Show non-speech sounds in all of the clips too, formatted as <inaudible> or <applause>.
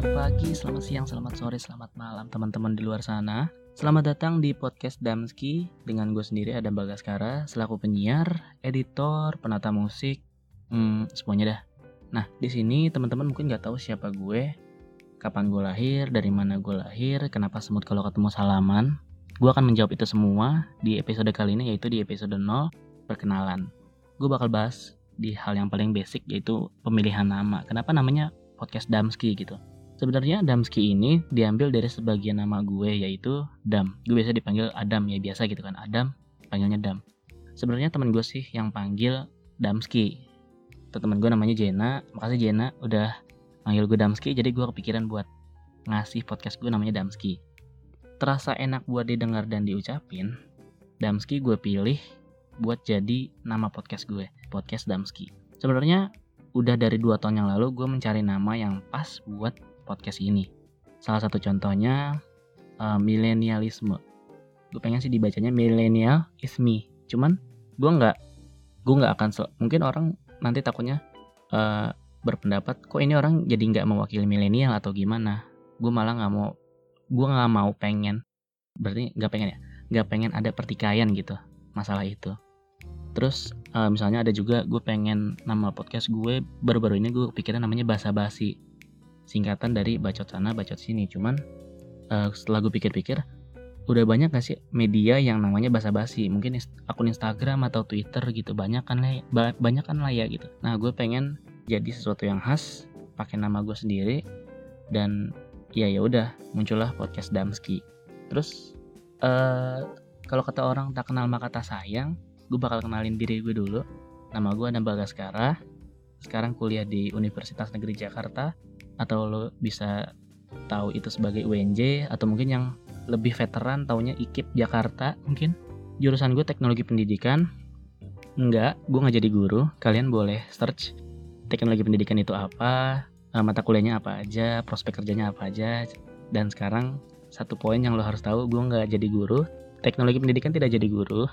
Selamat pagi, selamat siang, selamat sore, selamat malam teman-teman di luar sana. Selamat datang di podcast Damski dengan gue sendiri Adam Bagaskara selaku penyiar, editor, penata musik, hmm, semuanya dah. Nah di sini teman-teman mungkin nggak tahu siapa gue, kapan gue lahir, dari mana gue lahir, kenapa semut kalau ketemu salaman. Gue akan menjawab itu semua di episode kali ini yaitu di episode 0 perkenalan. Gue bakal bahas di hal yang paling basic yaitu pemilihan nama. Kenapa namanya podcast Damski gitu? Sebenarnya Damski ini diambil dari sebagian nama gue yaitu Dam. Gue biasa dipanggil Adam ya biasa gitu kan. Adam panggilnya Dam. Sebenarnya teman gue sih yang panggil Damski. Teman gue namanya Jena. Makasih Jena udah panggil gue Damski. Jadi gue kepikiran buat ngasih podcast gue namanya Damski. Terasa enak buat didengar dan diucapin. Damski gue pilih buat jadi nama podcast gue. Podcast Damski. Sebenarnya udah dari dua tahun yang lalu gue mencari nama yang pas buat podcast ini. Salah satu contohnya uh, milenialisme. Gue pengen sih dibacanya milenial is. Cuman gue nggak gue nggak akan mungkin orang nanti takutnya uh, berpendapat kok ini orang jadi nggak mewakili milenial atau gimana. Gue malah nggak mau gue nggak mau pengen berarti nggak pengen ya nggak pengen ada pertikaian gitu masalah itu terus uh, misalnya ada juga gue pengen nama podcast gue baru-baru ini gue pikiran namanya basa basi singkatan dari bacot sana bacot sini. Cuman uh, setelah gue pikir-pikir udah banyak gak sih media yang namanya basa-basi? Mungkin akun Instagram atau Twitter gitu banyak kan lah banyak kan lah ya gitu. Nah gue pengen jadi sesuatu yang khas pakai nama gue sendiri dan ya ya udah muncullah podcast Damski. Terus uh, kalau kata orang tak kenal maka tak sayang gue bakal kenalin diri gue dulu. Nama gue Adam Bagaskara sekarang kuliah di Universitas Negeri Jakarta atau lo bisa tahu itu sebagai UNJ atau mungkin yang lebih veteran taunya IKIP Jakarta. Mungkin. Jurusan gue teknologi pendidikan. Enggak gue nggak jadi guru. Kalian boleh search teknologi pendidikan itu apa eh, mata kuliahnya apa aja prospek kerjanya apa aja. Dan sekarang satu poin yang lo harus tahu gue nggak jadi guru. Teknologi pendidikan tidak jadi guru.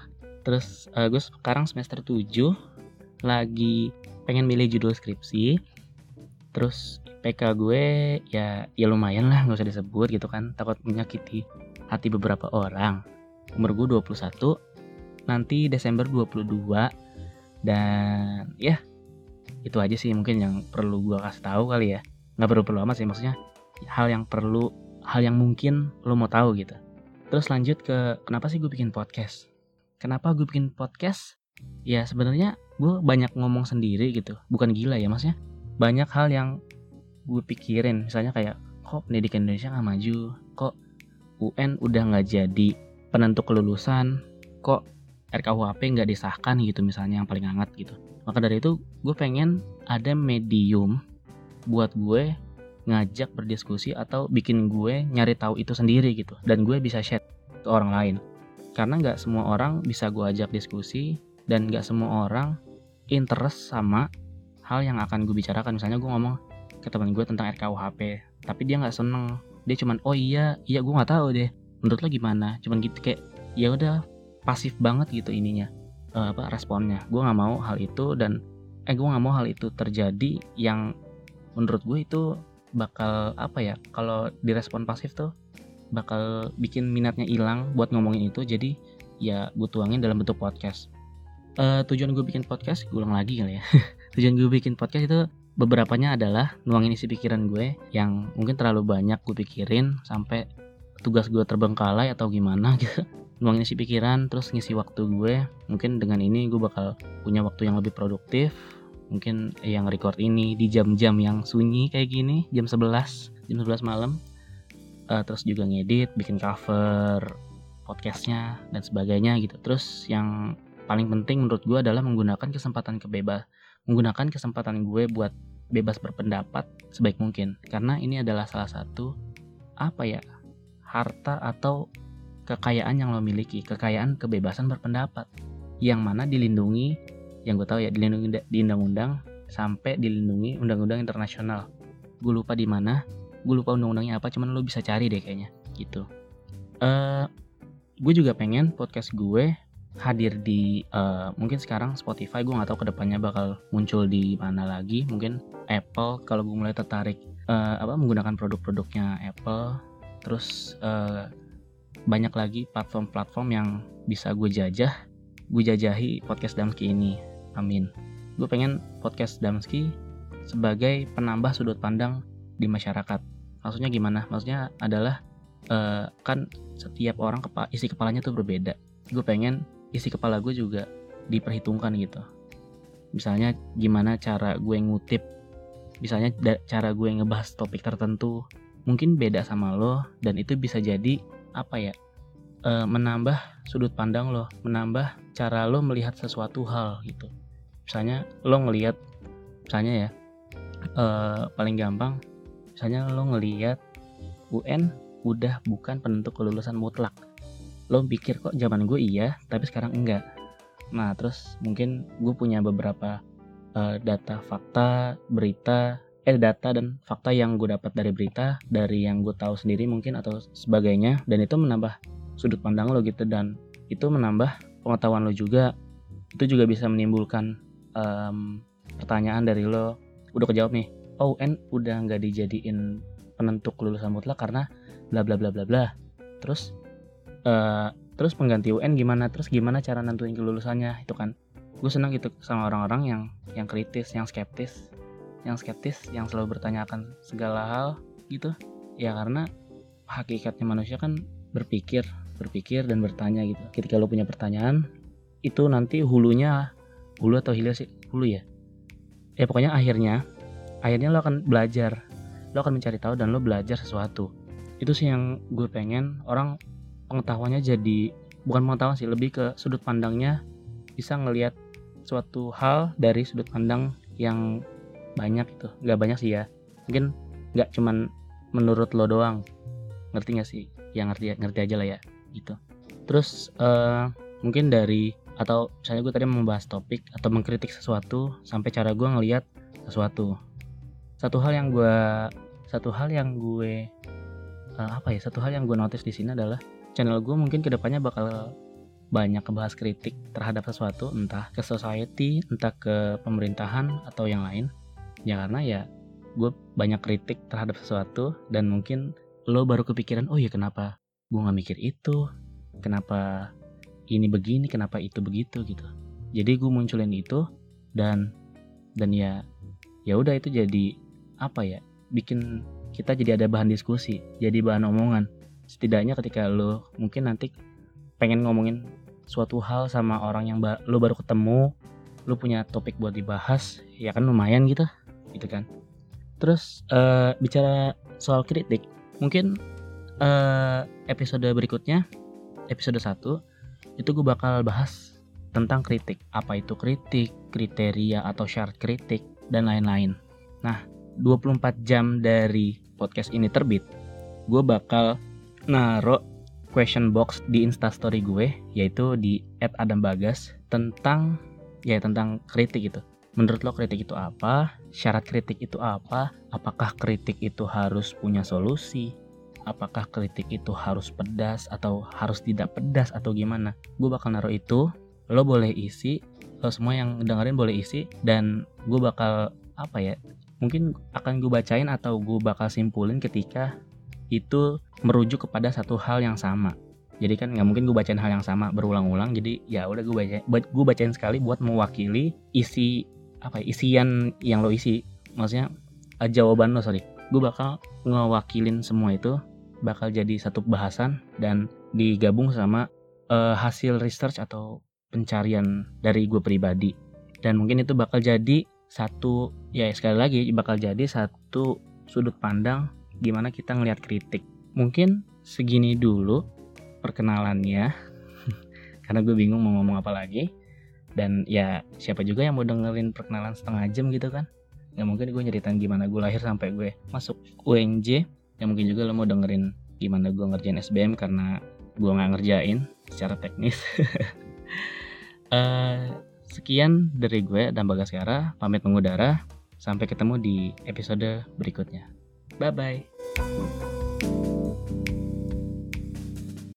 Terus uh, gue sekarang semester 7 lagi pengen milih judul skripsi. Terus PK gue ya ya lumayan lah nggak usah disebut gitu kan. Takut menyakiti hati beberapa orang. Umur gue 21 nanti Desember 22 dan ya itu aja sih mungkin yang perlu gue kasih tahu kali ya. Nggak perlu perlu amat sih maksudnya hal yang perlu hal yang mungkin lo mau tahu gitu. Terus lanjut ke kenapa sih gue bikin podcast? Kenapa gue bikin podcast? Ya sebenarnya gue banyak ngomong sendiri gitu. Bukan gila ya maksudnya. Banyak hal yang gue pikirin misalnya kayak kok pendidikan Indonesia nggak maju? Kok UN udah nggak jadi penentu kelulusan? Kok RKUHP nggak disahkan? Gitu misalnya yang paling hangat gitu. Maka dari itu gue pengen ada medium buat gue ngajak berdiskusi atau bikin gue nyari tahu itu sendiri gitu dan gue bisa share ke orang lain. Karena nggak semua orang bisa gue ajak diskusi dan nggak semua orang interest sama hal yang akan gue bicarakan. Misalnya gue ngomong ke teman gue tentang RKUHP tapi dia nggak seneng. Dia cuman oh iya iya gue nggak tahu deh. Menurut lo gimana? Cuman gitu kayak ya udah pasif banget gitu ininya uh, apa responnya. Gue nggak mau hal itu dan eh gue nggak mau hal itu terjadi yang menurut gue itu bakal apa ya kalau direspon pasif tuh bakal bikin minatnya hilang buat ngomongin itu. Jadi ya gue tuangin dalam bentuk podcast. Uh, tujuan gue bikin podcast gue ulang lagi kali ya. <laughs> Tujuan gue bikin podcast itu beberapanya adalah nuangin isi pikiran gue yang mungkin terlalu banyak gue pikirin sampai tugas gue terbengkalai atau gimana <laughs> gitu. Nuangin isi pikiran terus ngisi waktu gue. Mungkin dengan ini gue bakal punya waktu yang lebih produktif. Mungkin yang record ini di jam-jam yang sunyi kayak gini jam 11 jam 11 malam. Uh, terus juga ngedit bikin cover podcastnya dan sebagainya gitu. Terus yang paling penting menurut gue adalah menggunakan kesempatan kebebas menggunakan kesempatan gue buat bebas berpendapat sebaik mungkin. Karena ini adalah salah satu apa ya harta atau kekayaan yang lo miliki. Kekayaan kebebasan berpendapat. Yang mana dilindungi yang gue tahu ya dilindungi di undang-undang sampai dilindungi undang-undang internasional. Gue lupa di mana gue lupa undang-undangnya apa cuman lo bisa cari deh kayaknya. Gitu. Uh, gue juga pengen podcast gue hadir di uh, mungkin sekarang Spotify gue nggak tahu ke depannya bakal muncul di mana lagi. Mungkin Apple kalau gue mulai tertarik uh, apa menggunakan produk-produknya Apple. Terus uh, banyak lagi platform-platform yang bisa gue jajah gue jajahi podcast Damski ini. Amin. Gue pengen podcast Damski sebagai penambah sudut pandang di masyarakat. Maksudnya gimana? Maksudnya adalah uh, kan setiap orang kepa isi kepalanya tuh berbeda. Gue pengen isi kepala gue juga diperhitungkan gitu. Misalnya gimana cara gue ngutip misalnya cara gue ngebahas topik tertentu mungkin beda sama lo dan itu bisa jadi apa ya e, menambah sudut pandang lo menambah cara lo melihat sesuatu hal gitu. Misalnya lo ngelihat misalnya ya e, paling gampang misalnya lo ngelihat UN udah bukan penentu kelulusan mutlak lo pikir kok zaman gue iya tapi sekarang enggak? Nah terus mungkin gue punya beberapa uh, data fakta berita eh data dan fakta yang gue dapat dari berita dari yang gue tahu sendiri mungkin atau sebagainya dan itu menambah sudut pandang lo gitu dan itu menambah pengetahuan lo juga. Itu juga bisa menimbulkan um, pertanyaan dari lo. Udah kejawab nih oh N udah nggak dijadiin penentu kelulusan mutlak karena bla bla bla bla bla. Terus uh, terus pengganti UN gimana? Terus gimana cara nentuin kelulusannya? Itu kan. Gue senang gitu sama orang-orang yang yang kritis yang skeptis yang skeptis yang selalu bertanyakan segala hal gitu. Ya karena hakikatnya manusia kan berpikir berpikir dan bertanya gitu. Ketika lo punya pertanyaan itu nanti hulunya hulu atau hilir sih? Hulu ya? Ya pokoknya akhirnya akhirnya lo akan belajar. Lo akan mencari tahu dan lo belajar sesuatu. Itu sih yang gue pengen orang pengetahuannya jadi bukan pengetahuan sih lebih ke sudut pandangnya bisa ngelihat suatu hal dari sudut pandang yang banyak itu nggak banyak sih ya. Mungkin nggak cuman menurut lo doang. Ngerti nggak sih? Yang ngerti ngerti aja lah ya gitu. Terus uh, mungkin dari atau misalnya gue tadi membahas topik atau mengkritik sesuatu sampai cara gue ngelihat sesuatu. Satu hal yang gue satu hal yang gue uh, apa ya satu hal yang gue notice di sini adalah channel gue mungkin ke depannya bakal banyak kebahas kritik terhadap sesuatu entah ke society entah ke pemerintahan atau yang lain. Ya karena ya gue banyak kritik terhadap sesuatu dan mungkin lo baru kepikiran oh ya kenapa gue nggak mikir itu? Kenapa ini begini? Kenapa itu begitu? gitu. Jadi gue munculin itu dan dan ya ya udah itu jadi apa ya bikin kita jadi ada bahan diskusi jadi bahan omongan setidaknya ketika lo mungkin nanti pengen ngomongin suatu hal sama orang yang ba lo baru ketemu lo punya topik buat dibahas ya kan lumayan gitu gitu kan. Terus uh, bicara soal kritik mungkin uh, episode berikutnya episode 1 itu gue bakal bahas tentang kritik. Apa itu kritik kriteria atau syarat kritik dan lain-lain. Nah 24 jam dari podcast ini terbit gue bakal naruh question box di instastory gue yaitu di @adambagas tentang ya tentang kritik itu. Menurut lo kritik itu apa? Syarat kritik itu apa? Apakah kritik itu harus punya solusi? Apakah kritik itu harus pedas atau harus tidak pedas atau gimana? Gue bakal naruh itu. Lo boleh isi, lo semua yang dengerin boleh isi dan gue bakal apa ya? Mungkin akan gue bacain atau gue bakal simpulin ketika itu merujuk kepada satu hal yang sama. Jadi kan nggak mungkin gue bacain hal yang sama berulang-ulang jadi ya udah gue baca gue bacain sekali buat mewakili isi apa ya, isian yang lo isi. Maksudnya uh, jawaban lo sorry. Gue bakal ngewakilin semua itu bakal jadi satu bahasan dan digabung sama uh, hasil research atau pencarian dari gue pribadi. Dan mungkin itu bakal jadi satu ya sekali lagi bakal jadi satu sudut pandang gimana kita ngelihat kritik. Mungkin segini dulu perkenalannya, <laughs> karena gue bingung mau ngomong apa lagi. Dan ya siapa juga yang mau dengerin perkenalan setengah jam gitu kan? Ya mungkin gue nyeritain gimana gue lahir sampai gue masuk UNJ. Ya mungkin juga lo mau dengerin gimana gue ngerjain SBM karena gue nggak ngerjain secara teknis. uh, <laughs> sekian dari gue dan Bagaskara, pamit mengudara. Sampai ketemu di episode berikutnya. Bye bye.